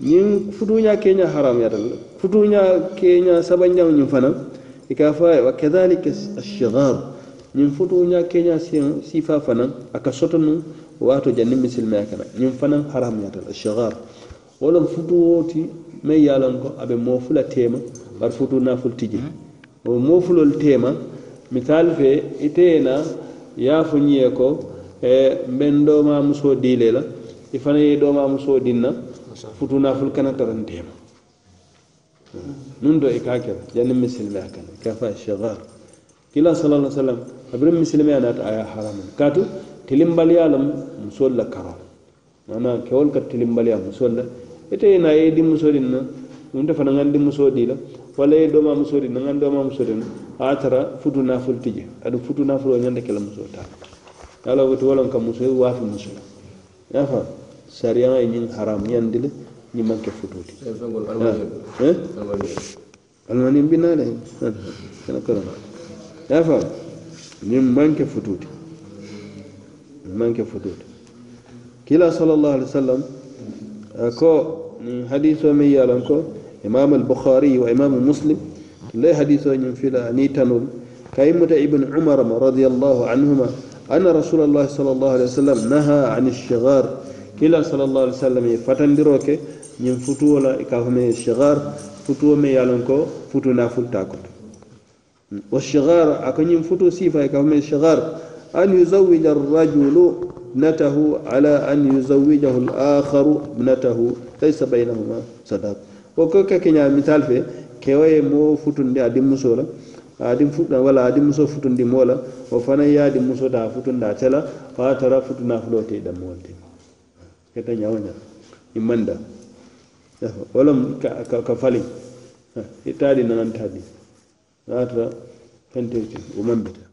ñiŋ futuña keña haramuyata le futuña keña sabanjaŋo ñiŋ fanaŋ i ka fo wa kadhalika ashigar ñiŋ futuña keña sifa fanaŋ a ka soto nuŋ waato janni misilimaya kana. Ñiŋ fanaŋ haramuyata le ashigaru wo loŋ futuwo ti meŋ ye a loŋ ko a be moo fula teema bari futuu naafulu ti je wo moo fulolu teema misali fe ite ye na ye a fo ñiŋ ye ko mbe n musoo dii le la i fana ye dooma musoo dinna futu naful kana taranteema nun do i ka kela janni misilimaya kana ka fa shigar kila sallallahu alaihi wasallam abin misilimaya nata aya haramun katu tilimbaliya lam musol la karol mana kewol ka tilimbaliya musol la. Ite na ye di muso din nun ta fana ŋan di musoo di la wala ye dooma musoo din na ŋan dooma musoo din a tara futu naful tije. Adu futu naful o ñanta kela musoo taa. Ala wotu wala ka muso wafi muso la. Fa sariyaŋ ye ñiŋ haram ñandi le ñiŋ maŋ ke futuuti almaniŋ binaa le kana kara ye fam ñiŋ maŋ ke futuuti maŋ ke futuuti kila sallallahu alaihi wasallam ko ñiŋ hadiso meŋ ye a loŋ ko imam al-bukhari wa imam muslim le hadiso ñiŋ fila ni tanul kaymuta ibn umar radiyallahu anhuma أن رسول الله صلى الله عليه وسلم نهى عن الشغار. كلا صلى الله عليه وسلم يفتن دروك من فتوة كهمي الشغار فتوة مي يالنكو فتوة نافل تاكت والشغار أكن ينفتو سيفا كهمي الشغار. أن يزوج الرجل ابنته على أن يزوجه الآخر ابنته. ليس بينهما صداق. وكوكا كنا مثال في كيوية مو فتوة دي مسولة adim futa wala adim muso futundi mola o fana ye adi muso ta futunda tela fa tara futuna fulo te da molte keta nyawnya imanda wala ka ka, ka fali. Itadi nanan tadi ata kante o mambita.